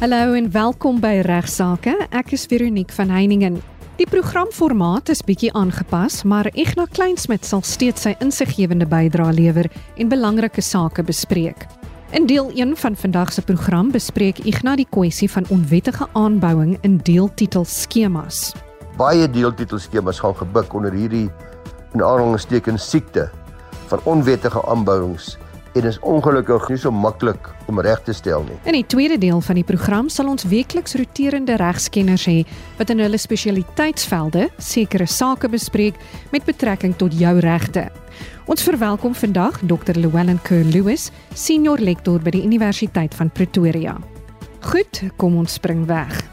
Hallo en welkom by Regsake. Ek is Veronique van Heiningen. Die programformaat is bietjie aangepas, maar Ignas Kleinsmid sal steeds sy insiggewende bydrae lewer en belangrike sake bespreek. In deel 1 van vandag se program bespreek Ignas die kwessie van onwettige aanbouing in deeltitelskemas. Baie deeltitelskemas gaan gebuk onder hierdie in aanhalingstekens siekte van onwettige aanbouings en is ongelukkig nie so maklik om reg te stel nie. In die tweede deel van die program sal ons weekliks roterende regskenners hê wat in hulle spesialiteitsvelde sekere sake bespreek met betrekking tot jou regte. Ons verwelkom vandag Dr. Llewellyn Kerr-Lewis, senior lektor by die Universiteit van Pretoria. Goed, kom ons spring weg.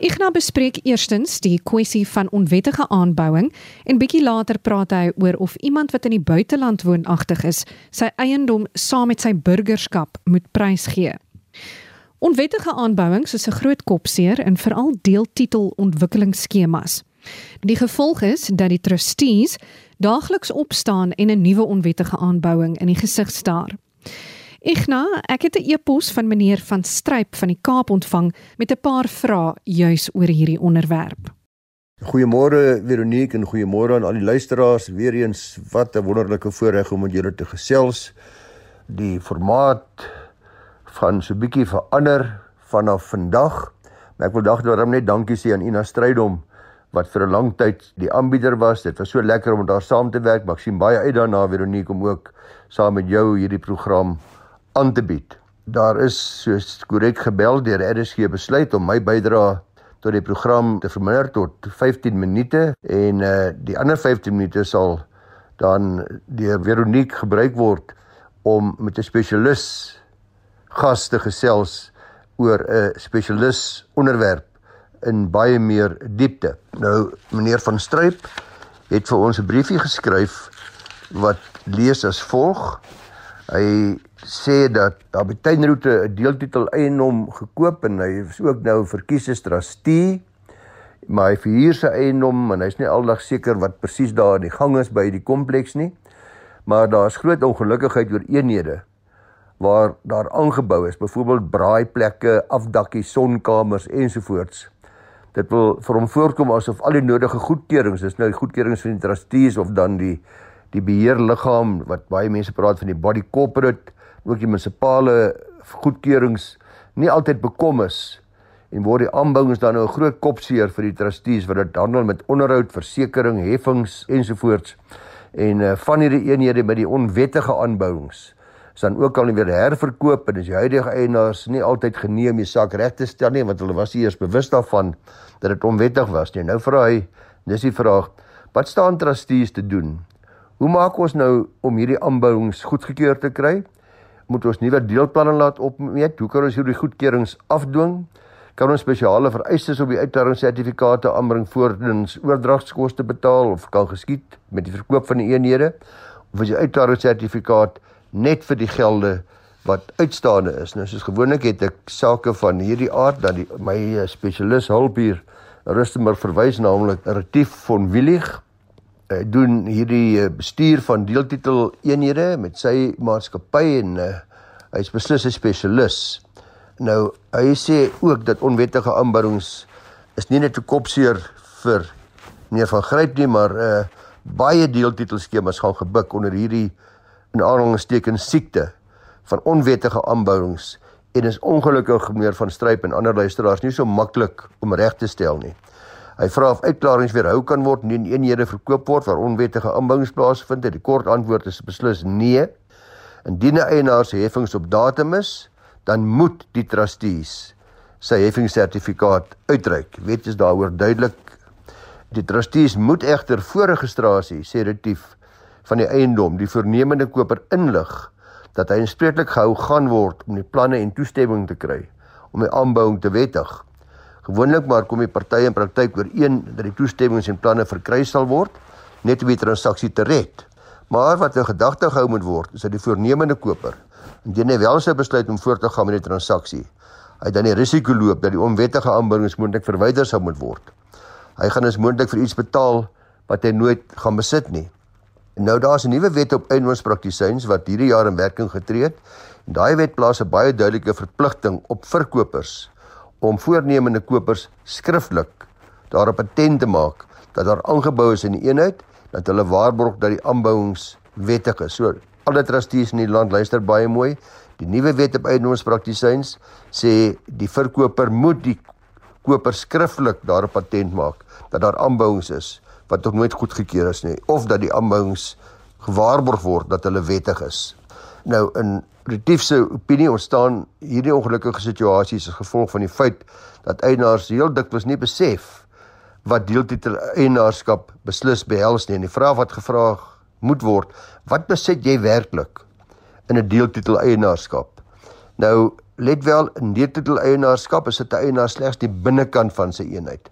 Ignas bespreek eerstens die kwessie van onwettige aanbouing en bietjie later praat hy oor of iemand wat in die buiteland woonagtig is, sy eiendom saam met sy burgerskap moet prysgee. Onwettige aanbouings is 'n groot kopseer in veral deeltitel ontwikkelingsskemas. Die gevolg is dat die trustees daagliks opstaan en 'n nuwe onwettige aanbouing in die gesig staar. Igna, ek het 'n e-pos van meneer van Stryp van die Kaap ontvang met 'n paar vrae juis oor hierdie onderwerp. Goeiemôre Veronique en goeiemôre aan al die luisteraars. Weereens wat 'n wonderlike voorreg om met julle te gesels. Die formaat van so bietjie verander vanaf vandag. Maar ek wil dag daarom net dankie sê aan Ina Strydom wat vir 'n lang tyd die aanbieder was. Dit was so lekker om met haar saam te werk. Maar ek sien baie uit daarna Veronique om ook saam met jou hierdie program aan te bied. Daar is soos korrek gebel deur RSG besluit om my bydrae tot die program te verminder tot 15 minute en uh die ander 15 minute sal dan deur Veronique gebruik word om met 'n spesialis gas te gesels oor 'n spesialis onderwerp in baie meer diepte. Nou meneer van Stryp het vir ons 'n briefie geskryf wat lees as volg. Hy sê dat daar by tuinroete 'n deeltitel eienaam gekoop en hy is ook nou verkies as trustee. Maar hy verhuur sy eienaam en hy's nie aldag seker wat presies daar aan die gang is by die kompleks nie. Maar daar's groot ongelukkigheid oor eenhede waar daar aangebou is, byvoorbeeld braaiplekke, afdakkies, sonkamers ensovoorts. Dit wil vir hom voorkom asof al die nodige goedkeurings, dis nou die goedkeurings van die trustees of dan die die beheerliggaam wat baie mense praat van die body corporate ook die munisipale goedkeurings nie altyd bekom is en word die aanbouings dan nou 'n groot kopseer vir die trustees wat dit handel met onderhoud, versekerings, heffings ensovoorts. En uh, van hierdie eenhede met die onwettige aanbouings is dan ook al weer herverkoop en dis die huidige eienaars nie altyd geneem die saak reg te stel nie want hulle was nie eers bewus daarvan dat dit onwettig was nie. Nou vra hy, dis die vraag, wat staan trustees te doen? Hoe maak ons nou om hierdie aanbouings goedgekeur te kry? Moet ons nuwe deelplanne laat opmeet. Hoe kan ons hierdie goedkeurings afdwing? Kan ons spesiale vereistes op die uitdaringssertifikate aanbring voordat oordragskoste betaal of kan geskied met die verkoop van die eenhede? Of is die uitdaringssertifikaat net vir die gelde wat uitstaande is? Nou soos gewoonlik het ek sake van hierdie aard dat die my eh, spesialis hulp hier Rustenburg verwys naamlik Retief von Willig uh, doen hierdie uh, bestuur van deeltitel eenhede met sy maatskappy en uh, hy's beslis 'n spesialis. Nou hy sê ook dat onwettige aanbouings is nie net 'n kopseer vir meneer van Gryp nie, maar uh, baie deeltitelskemas gaan gebuk onder hierdie in aanhalingstekens siekte van onwettige aanbouings en is ongelukkig meer van stryp en ander luisteraars nie so maklik om reg te stel nie. Hy vra of uitklaringe weerhou kan word indien eenhede verkoop word waar onwettige aanbouings plaasvind. Die kort antwoord is beslis nee. Indien 'n eienaar se heffings op datum is, dan moet die trustees sy heffingssertifikaat uitreik. Wet is daaroor duidelik. Die trustees moet egter voor registrasie sê retief van die eiendom die voornemende koper inlig dat hy inspreeklik gehou gaan word om die planne en toestemming te kry om die aanbouing te wettig. Gewoonlik maar kom die partye in praktyk ooreen dat die toestemmings en planne verkry sal word net om die transaksie te red. Maar wat 'n gedagte gehou moet word, is dat die voornemende koper indien hy wel sou besluit om voort te gaan met die transaksie, hy dan die risiko loop dat die onwettige aanbringings moontlik verwyder sou moet word. Hy gaan dus moontlik vir iets betaal wat hy nooit gaan besit nie. Nou daar's 'n nuwe wet op eiendomspraktisyns wat hierdie jaar in werking getree het. En daai wet plaas 'n baie duidelike verpligting op verkopers om voornemende kopers skriftelik daarop attent te maak dat daar aangebou is in die eenheid dat hulle waarborg dat die aanbouings wettig is. So alle trustees in die land luister baie mooi. Die nuwe wet op eiendomspraktisyns sê die verkoper moet die koper skriftelik daarop attent maak dat daar aanbouings is wat nog nooit goedgekeur is nie of dat die aanbouings gewaarborg word dat hulle wettig is. Nou in Retief se opinie ontstaan hierdie ongelukkige situasies as gevolg van die feit dat eienaars heel dikwels nie besef wat deeltitel eienaarskap beslis behels nie en die vraag wat gevra moet word, wat besit jy werklik in 'n deeltitel eienaarskap? Nou let wel, in deeltitel eienaarskap is dit 'n eienaar slegs die binnekant van sy eenheid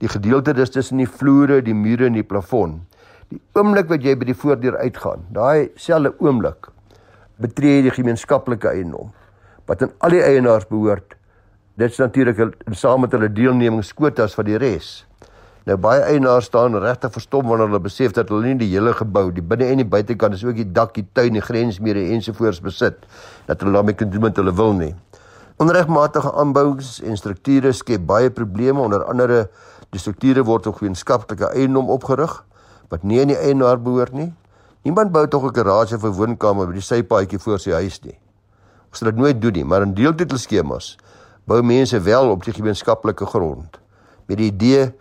die gedeelte dis tussen die vloere, die mure en die plafon. Die oomblik wat jy by die voordeur uitgaan, daai selfe oomblik betree jy die gemeenskaplike eiendom wat aan al die eienaars behoort. Dit is natuurlik saam met hulle deelnemingskwotas van die res. Nou baie eienaars staan regtig verstom wanneer hulle besef dat hulle nie die hele gebou, die binne en die buitekant, is ook die dak, die tuin, die grensmure ensovoorts besit dat hulle daarmee kan doen wat hulle wil nie. Onregmatige aanbouings en strukture skep baie probleme onder andere Die strukture word op gemeenskaplike eiendom opgerig wat nie aan die eienaar behoort nie. Niemand bou tog 'n garage vir woonkamer by die sypaadjie voor sy huis nie. Ons sal dit nooit doen nie, maar in deeltitelskemas bou mense wel op die gemeenskaplike grond met die idee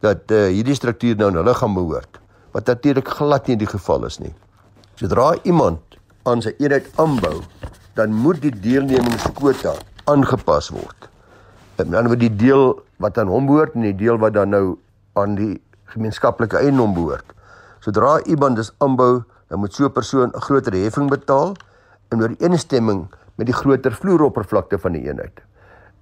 dat uh, hierdie struktuur nou aan hulle gaan behoort wat natuurlik glad nie die geval is nie. Sodra iemand aan sy eenheid aanbou, dan moet die deelnemingskwota aangepas word. Met ander woorde die deel wat aan hom behoort en die deel wat dan nou aan die gemeenskaplike eiendom behoort. Sodra iemand dis aanbou, dan moet so 'n persoon 'n groter heffing betaal in ooreenstemming met die groter vloeroppervlakte van die eenheid.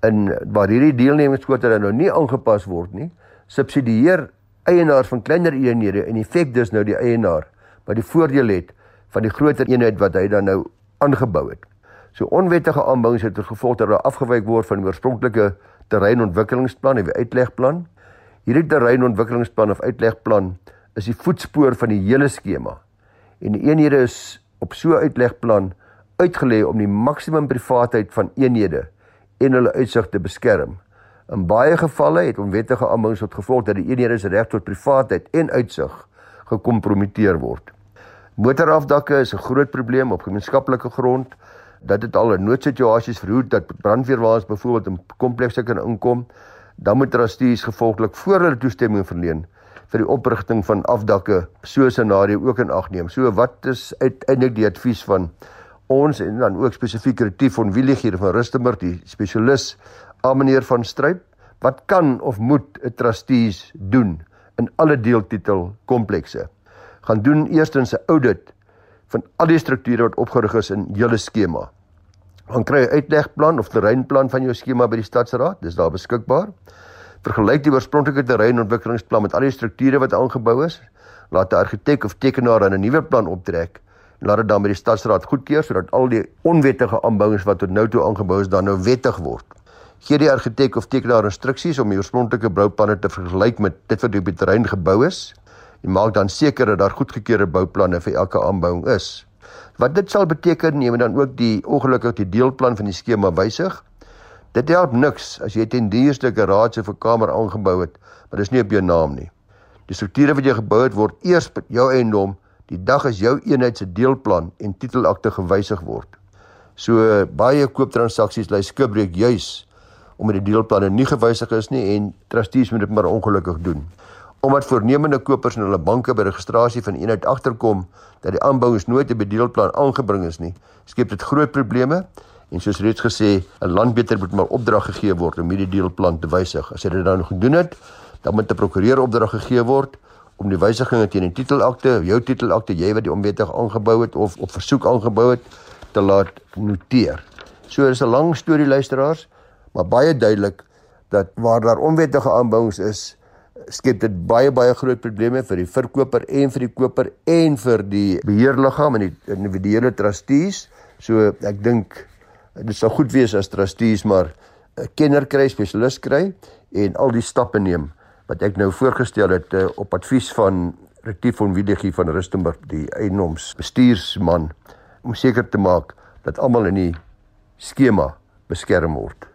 In waar hierdie deelnemingskwote dan nou nie aangepas word nie, subsidieer eienaars van kleiner eenhede en effek dus nou die eienaar wat die voordeel het van die groter eenheid wat hy dan nou aangebou het. So onwettige aanbouings het tot gevolg dat hulle afgewyk word van die oorspronklike terreinontwikkelingsplan of uitlegplan. Hierdie terreinontwikkelingsplan of uitlegplan is die voetspoor van die hele skema. En die eenhede is op so 'n uitlegplan uitgelê om die maksimum privaatheid van eenhede en hulle uitsig te beskerm. In baie gevalle het onwettige aanbouings tot gevolg dat die eenhede se reg tot privaatheid en uitsig gekompromiteer word. Motorafdakke is 'n groot probleem op gemeenskaplike grond dat dit al in noodsituasies verhoed dat brandweerwaens byvoorbeeld in komplekse kan inkom, dan moet trustees gevolglik voor hulle toestemming verleen vir die oprigting van afdakke so 'n scenario ook in ag neem. So wat is uiteindelik die advies van ons en dan ook spesifiek retief van Willig hier van Rustenburg, die spesialis aan meneer van Stryp, wat kan of moet 'n trustees doen in alle deeltitel komplekse? Gaan doen eerstens 'n audit van al die strukture wat opgerig is in julle skema. Dan kry 'n uitlegplan of terreinplan van jou skema by die stadsraad, dis daar beskikbaar. Vergelyk die oorspronklike terreinontwikkelingsplan met al die strukture wat aangebou is. Laat 'n argitek of tekenaar dan 'n nuwe plan optrek en laat dit dan by die stadsraad goedkeur sodat al die onwettige aanbouings wat tot nou toe aangebou is dan nou wettig word. Gee die argitek of tekenaar instruksies om die oorspronklike bouplanne te vergelyk met dit wat op die terrein gebou is en maak dan seker dat daar goedgekeurde bouplanne vir elke aanbouing is. Wat dit sal beteken neem dan ook die ongelukkig die deelplan van die skema wysig. Dit help niks as jy ten duurste garage vir kamer aangebou het, maar dis nie op jou naam nie. Die strukture wat jy gebou het word eers by jou eiendom die dag as jou eenheid se deelplan en titelakte gewysig word. So baie kooptransaksies lei skibreek juis omdat die deelplanne nie gewysig is nie en trustees moet dit maar ongelukkig doen omdat voornemende kopers in hulle banke by registrasie van eenheid agterkom dat die aanbouings nooit 'n bedeelplan aangebring is nie, skep dit groot probleme en soos reeds gesê, 'n landbeter moet maar opdrag gegee word om hierdie deelplan te wysig. As hy dit nou gedoen het, dan moet 'n prokureur opdrag gegee word om die wysigings teen die titelakte, jou titelakte, jy wat die onwettig aangebou het of op versoek aangebou het, te laat noteer. So is 'n lang storie luisteraars, maar baie duidelik dat waar daar onwettige aanbouings is, skep dit baie baie groot probleme vir die verkoper en vir die koper en vir die beheerliggaam en die individuele trustees. So ek dink dit sou goed wees as trustees maar 'n kenner kry, spesialis kry en al die stappe neem wat ek nou voorgestel het uh, op advies van Retief van Wiedegie van Rustenburg, die eienaars bestuursman om seker te maak dat almal in die skema beskerm word.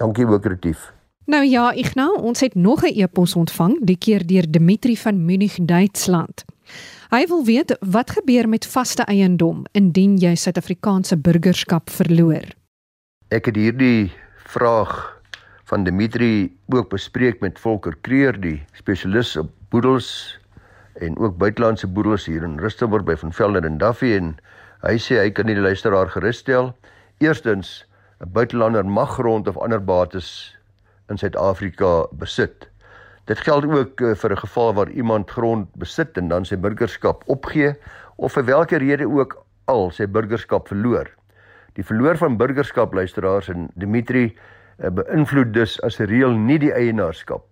Dankie ook Retief. Nou ja, Ignou, ons het nog 'n e-pos ontvang, die keer deur Dimitri van Munich, Duitsland. Hy wil weet wat gebeur met vaste eiendom indien jy Suid-Afrikaanse burgerskap verloor. Ek het hierdie vraag van Dimitri ook bespreek met Volker Kreer, die spesialis op boedels en ook buitelandse boedels hier in Rustenburg by Van Velden en Duffy en hy sê hy kan die luisteraar gerus stel. Eerstens, 'n buitelander mag grond of ander bates in Suid-Afrika besit. Dit geld ook uh, vir 'n geval waar iemand grond besit en dan sy burgerskap opgee of vir watter rede ook al sy burgerskap verloor. Die verloor van burgerskap luisteraars en Dimitri uh, beïnvloed dus as 'n reël nie die eienaarskap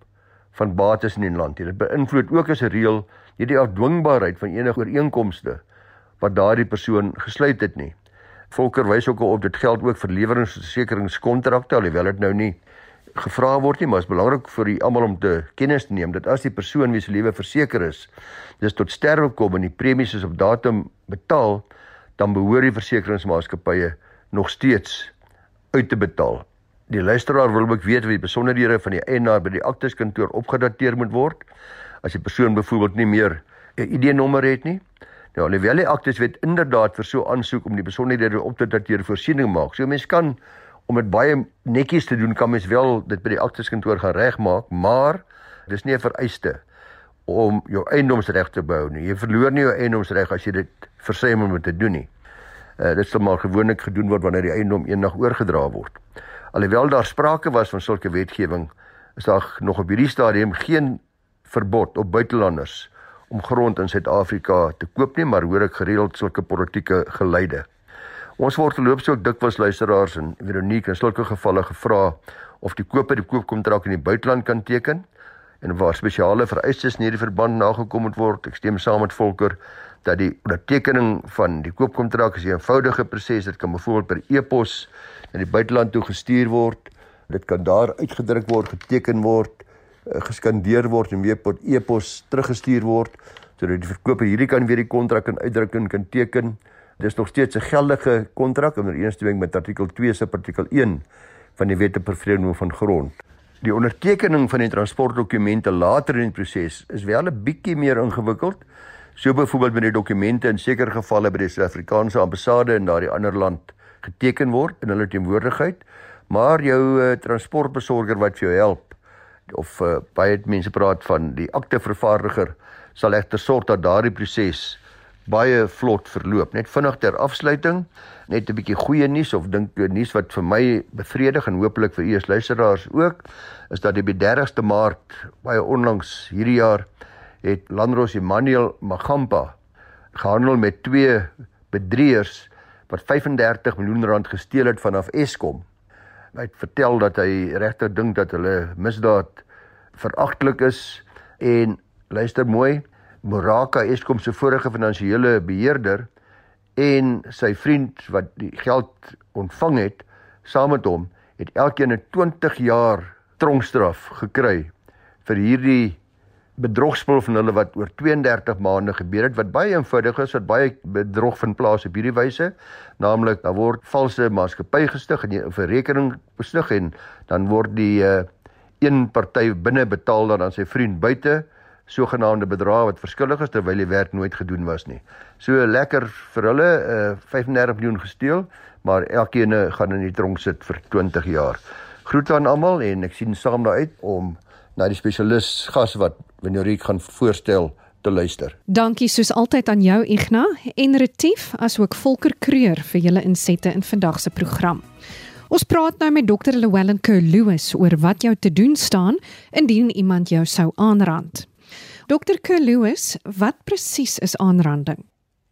van bates in die land nie. Dit beïnvloed ook as 'n reël nie die afdwingbaarheid van enige ooreenkomste wat daardie persoon gesluit het nie. Volker wys ook op dit geld ook vir leweringsversekeringskontrakte alhoewel dit nou nie gevra word nie, maar is belangrik vir almal om te kennis te neem dat as die persoon wie se lewe verseker is, dis tot sterwe kom en die premies is op datum betaal, dan behoort die versekeringsmaatskappye nog steeds uit te betaal. Die luisteraar wil ook weet wie die besonderhede van die eienaar by die akteskantoor opgedateer moet word as die persoon byvoorbeeld nie meer 'n ID-nommer het nie. Nou alhoewel die akteswet inderdaad vir so aansoek om die besonderhede op te dateer voorsiening maak. So mens kan om dit baie netjies te doen kan mens wel dit by die akteskantoor gaan regmaak, maar dis nie 'n vereiste om jou eiendomsreg te behou nie. Jy verloor nie jou eiendomsreg as jy dit versuim om te doen nie. Uh, dit sal maar gewoonlik gedoen word wanneer die eiendom eendag oorgedra word. Alhoewel daar sprake was van sulke wetgewing, is daar nog op hierdie stadium geen verbod op buitelanders om grond in Suid-Afrika te koop nie, maar hoor ek gereeld sulke politieke geleide. Ons word verloops ook dikwels luisteraars en Veronique in sulke gevalle gevra of die koper die koopkontrak in die buiteland kan teken en waar spesiale vereistes in hierdie verband nagekom moet word. Ek stem saam met Volker dat die ondertekening van die koopkontrak is 'n eenvoudige proses. Dit kan byvoorbeeld per e-pos na die buiteland toe gestuur word. Dit kan daar uitgedruk word, geteken word, eh, geskandeer word en weer per e-pos teruggestuur word sodat die verkoper hierdie kan weer die kontrak in uitdrukking kan teken. Dis nog steeds 'n geldige kontrak in ooreenstemming met artikel 2 se artikel 1 van die Wet op Vervreemding van Grond. Die ondertekening van die transportdokumente later in die proses is wel 'n bietjie meer ingewikkeld. So byvoorbeeld met die dokumente in sekere gevalle by die Suid-Afrikaanse ambassade in daardie ander land geteken word in hulle teenwoordigheid, maar jou uh, transportbesorger wat vir jou help of uh, baie mense praat van die aktevervaardiger sal egter sorg dat daardie proses baie vlot verloop. Net vinnig ter afsluiting, net 'n bietjie goeie nuus of dink nuus wat vir my bevredig en hopelik vir u as luisteraars ook, is dat die 30ste Maart baie onlangs hierdie jaar het Landros Emmanuel Magampa gehandel met twee bedrieërs wat 35 miljoen rand gesteel het vanaf Eskom. Hy het vertel dat hy regtig dink dat hulle misdaad veragtelik is en luister mooi Moraka Eskom se vorige finansiële beheerder en sy vriend wat die geld ontvang het saam met hom het elkeen 'n 20 jaar tronkstraf gekry vir hierdie bedrogspel van hulle wat oor 32 maande gebeur het wat baie eenvoudig is wat baie bedrog vind plaas op hierdie wyse naamlik daar word valse maatskappy gestig en 'n verrekening bestig en dan word die uh, een party binne betaal dan aan sy vriend buite sogenaamde bedrae wat verskillig is terwyl die werk nooit gedoen was nie. So lekker vir hulle uh, eh, 35 miljoen gesteel, maar elkeen gaan in die tronk sit vir 20 jaar. Groete aan almal en ek sien saam daaruit om na die spesialis gas wat Venoriek gaan voorstel te luister. Dankie soos altyd aan jou Igna en Retief asook Volker Kreur vir julle insette in vandag se program. Ons praat nou met Dr. Llewellyn Kerr-Lewis oor wat jou te doen staan indien iemand jou sou aanrand. Dr. Kerlewis, wat presies is aanranding?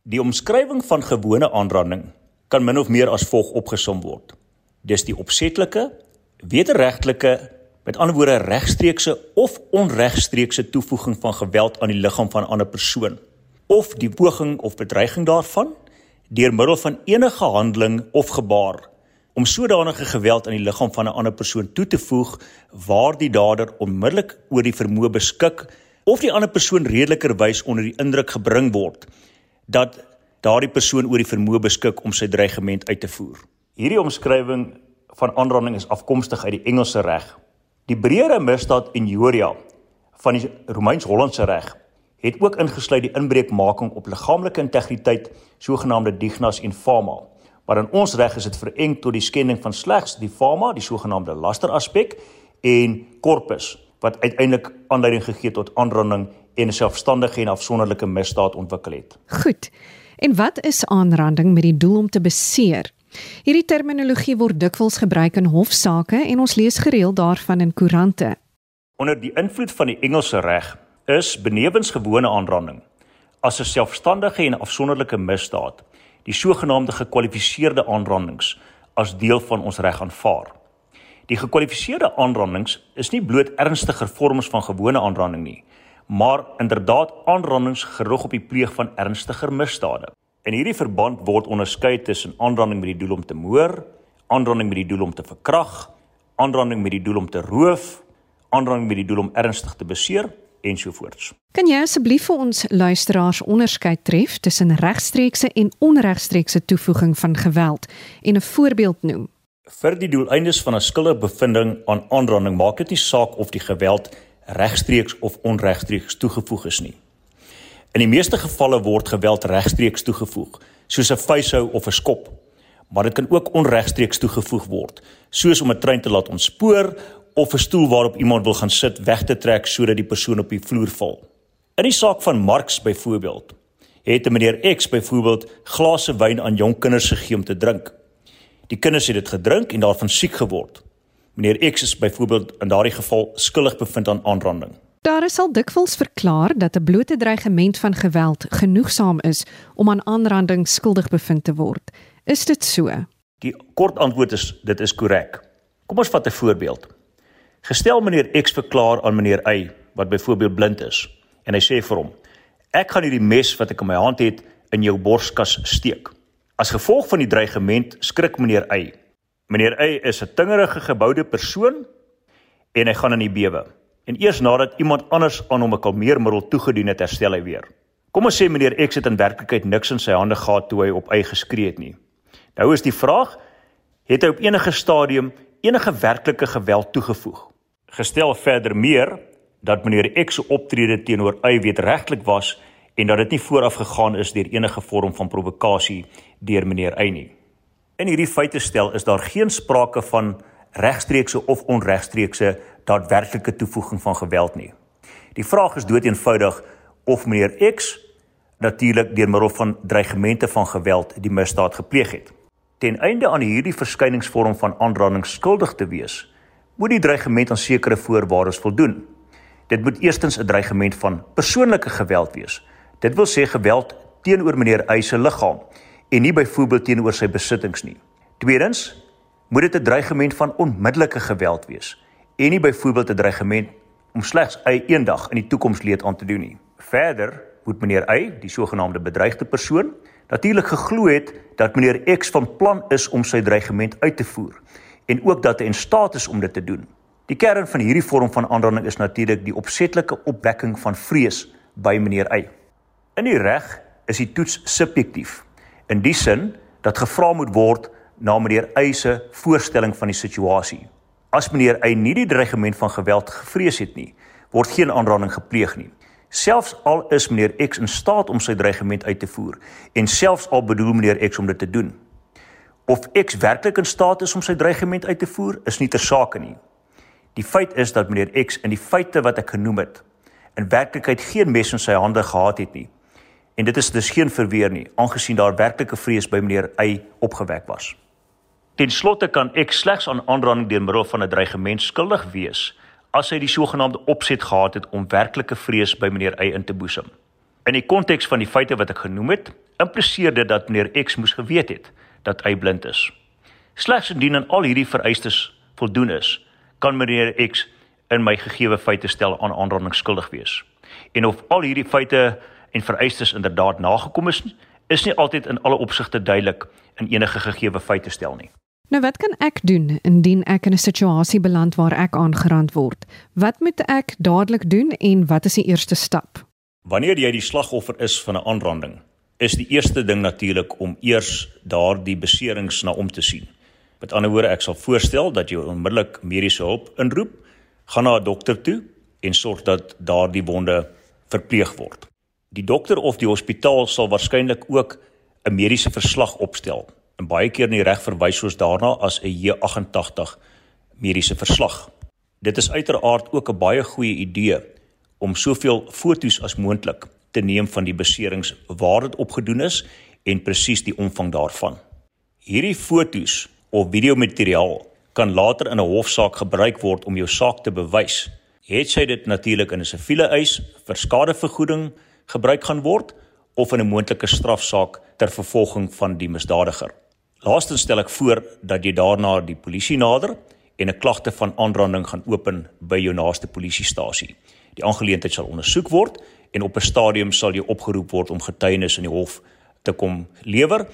Die omskrywing van gewone aanranding kan min of meer as volg opgesom word. Dis die opsetlike, wederregtelike, met ander woorde regstreekse of onregstreekse toevoeging van geweld aan die liggaam van 'n ander persoon of die poging of bedreiging daarvan deur middel van enige handeling of gebaar om sodanige geweld aan die liggaam van 'n ander persoon toe te voeg waar die dader onmiddellik oor die vermoë beskik of die ander persoon redelikerwys onder die indruk gebring word dat daardie persoon oor die vermoë beskik om sy dreigement uit te voer. Hierdie omskrywing van aanranding is afkomstig uit die Engelse reg. Die breëre misdaad injuria van die Romeins-Hollandse reg het ook ingesluit die inbreukmaking op liggaamlike integriteit, sogenaamde dignas infama. Maar in ons reg is dit vereng tot die skending van slegs die fama, die sogenaamde lasteraspek en corpus wat uiteindelik aanleiding gegee tot aanranding en 'n selfstandige en afsonderlike misdaad ontwikkel het. Goed. En wat is aanranding met die doel om te beseer? Hierdie terminologie word dikwels gebruik in hofsaake en ons lees gereeld daarvan in koerante. Onder die invloed van die Engelse reg is benewens gewone aanranding as 'n selfstandige en afsonderlike misdaad die sogenaamde gekwalifiseerde aanrandings as deel van ons reg aanvaar. Die gekwalifiseerde aanrandings is nie bloot ernstiger vorms van gewone aanranding nie, maar inderdaad aanrandings gerig op die pleeg van ernstiger misdade. In hierdie verband word onderskei tussen aanranding met die doel om te moor, aanranding met die doel om te verkrag, aanranding met die doel om te roof, aanranding met die doel om ernstig te beseer ensovoorts. Kan jy asseblief vir ons luisteraars onderskei tref tussen regstreekse en onregstreekse toevoeging van geweld en 'n voorbeeld noem? Vir die doeleindes van 'n skuldige bevinding aan aanranding maak dit nie saak of die geweld regstreeks of onregstreeks toegevoeg is nie. In die meeste gevalle word geweld regstreeks toegevoeg, soos 'n vuishou of 'n skop, maar dit kan ook onregstreeks toegevoeg word, soos om 'n trein te laat ontspoor of 'n stoel waarop iemand wil gaan sit weg te trek sodat die persoon op die vloer val. In die saak van Marx byvoorbeeld, het 'n meneer X byvoorbeeld glase wyn aan jong kinders gegee om te drink. Die kinders het dit gedrink en daarvan siek geword. Meneer X is byvoorbeeld in daardie geval skuldig bevind aan aanranding. Daar is al dikwels verklaar dat 'n blote dreigement van geweld genoegsaam is om aan aanranding skuldig bevind te word. Is dit so? Die kort antwoord is dit is korrek. Kom ons vat 'n voorbeeld. Gestel meneer X verklaar aan meneer Y wat byvoorbeeld blind is en hy sê vir hom: "Ek gaan hierdie mes wat ek in my hand het in jou borskas steek." As gevolg van die dreigement skrik meneer Y. Meneer Y is 'n tingerige geboude persoon en hy gaan in die bewe. En eers nadat iemand anders aan hom 'n kalmeermiddel toegedien het, herstel hy weer. Kom ons sê meneer X het in werklikheid niks in sy hande gehad toe hy op Y geskree het nie. Nou is die vraag, het hy op enige stadium enige werklike geweld toegevoeg? Gestel verder meer dat meneer X se optrede teenoor Y wetregtelik was en dat dit nie vooraf gegaan is deur enige vorm van provokasie deur meneer Eynie. In hierdie feite stel is daar geen sprake van regstreekse of onregstreekse daadwerklike toevoeging van geweld nie. Die vraag is doeteenvoudig of meneer X natuurlik deur middel van dreigemente van geweld die misdaad gepleeg het. Ten einde aan hierdie verskyningsvorm van aanranding skuldig te wees, moet die dreigement aan sekere voorwaardes voldoen. Dit moet eerstens 'n dreigement van persoonlike geweld wees, Dit wil sê geweld teenoor meneer Eys se liggaam en nie byvoorbeeld teenoor sy besittings nie. Tweedens moet dit 'n dreigement van onmiddellike geweld wees en nie byvoorbeeld 'n dreigement om slegs hy eendag in die toekoms leed aan te doen nie. Verder moet meneer Y, die sogenaamde bedreigde persoon, natuurlik geglo het dat meneer X van plan is om sy dreigement uit te voer en ook dat hy in staat is om dit te doen. Die kern van hierdie vorm van aanranding is natuurlik die opsetlike opwekking van vrees by meneer Y. In die reg is die toets subjektief. In die sin dat gevra moet word na meneer Y se voorstelling van die situasie. As meneer Y nie die dreigement van geweld gevrees het nie, word geen aanranding gepleeg nie. Selfs al is meneer X in staat om sy dreigement uit te voer en selfs al bedoel meneer X om dit te doen. Of X werklik in staat is om sy dreigement uit te voer, is nie ter sake nie. Die feit is dat meneer X in die feite wat ek genoem het, in werklikheid geen mes in sy hande gehad het nie En dit is dus geen verweer nie, aangesien daar werklike vrees by meneer Y opgewek was. Ten slotte kan ek slegs aan aanranding deur middel van 'n dreigement skuldig wees as hy die sogenaamde opset gehad het om werklike vrees by meneer Y in te boesem. In die konteks van die feite wat ek genoem het, impliseer dit dat meneer X moes geweet het dat hy blind is. Slegs indien aan al hierdie vereistes voldoen is, kan meneer X in my gegeewe feite stel aan aanranding skuldig wees. En of al hierdie feite en vereistes inderdaad nagekom is, is nie altyd in alle opsigte duidelik in enige gegeewe feite stel nie. Nou wat kan ek doen indien ek in 'n situasie beland waar ek aangerand word? Wat moet ek dadelik doen en wat is die eerste stap? Wanneer jy die slagoffer is van 'n aanranding, is die eerste ding natuurlik om eers daardie beserings na om te sien. Met ander woorde, ek sal voorstel dat jy onmiddellik mediese hulp inroep, gaan na 'n dokter toe en sorg dat daardie wonde verpleeg word. Die dokter of die hospitaal sal waarskynlik ook 'n mediese verslag opstel en baie keer nie reg verwys soos daarna as 'n J88 mediese verslag. Dit is uiteraard ook 'n baie goeie idee om soveel foto's as moontlik te neem van die beserings waar dit opgedoen is en presies die omvang daarvan. Hierdie foto's of videomateriaal kan later in 'n hofsaak gebruik word om jou saak te bewys. Het sy dit natuurlik in 'n siviele eis vir skadevergoeding gebruik gaan word of in 'n moontlike strafsaak ter vervolging van die misdadiger. Laastens stel ek voor dat jy daarna die polisie nader en 'n klagte van aanranding gaan open by jou naaste polisiestasie. Die aangeleentheid sal ondersoek word en op 'n stadium sal jy opgeroep word om getuienis in die hof te kom lewer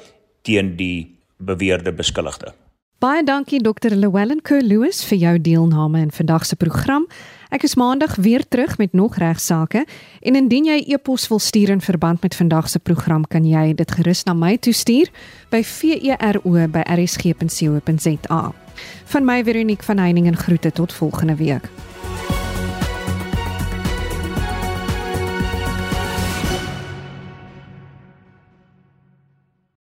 teen die beweerde beskuldigde. Baie dankie Dr. Llewellyn Kerr-Lewis vir jou deelname in vandag se program. Ek is maandag weer terug met nog regsaake en indien jy e-pos wil stuur in verband met vandag se program, kan jy dit gerus na my toestuur by vero@rsg.co.za. Van my Veronique van Heiningen groete tot volgende week.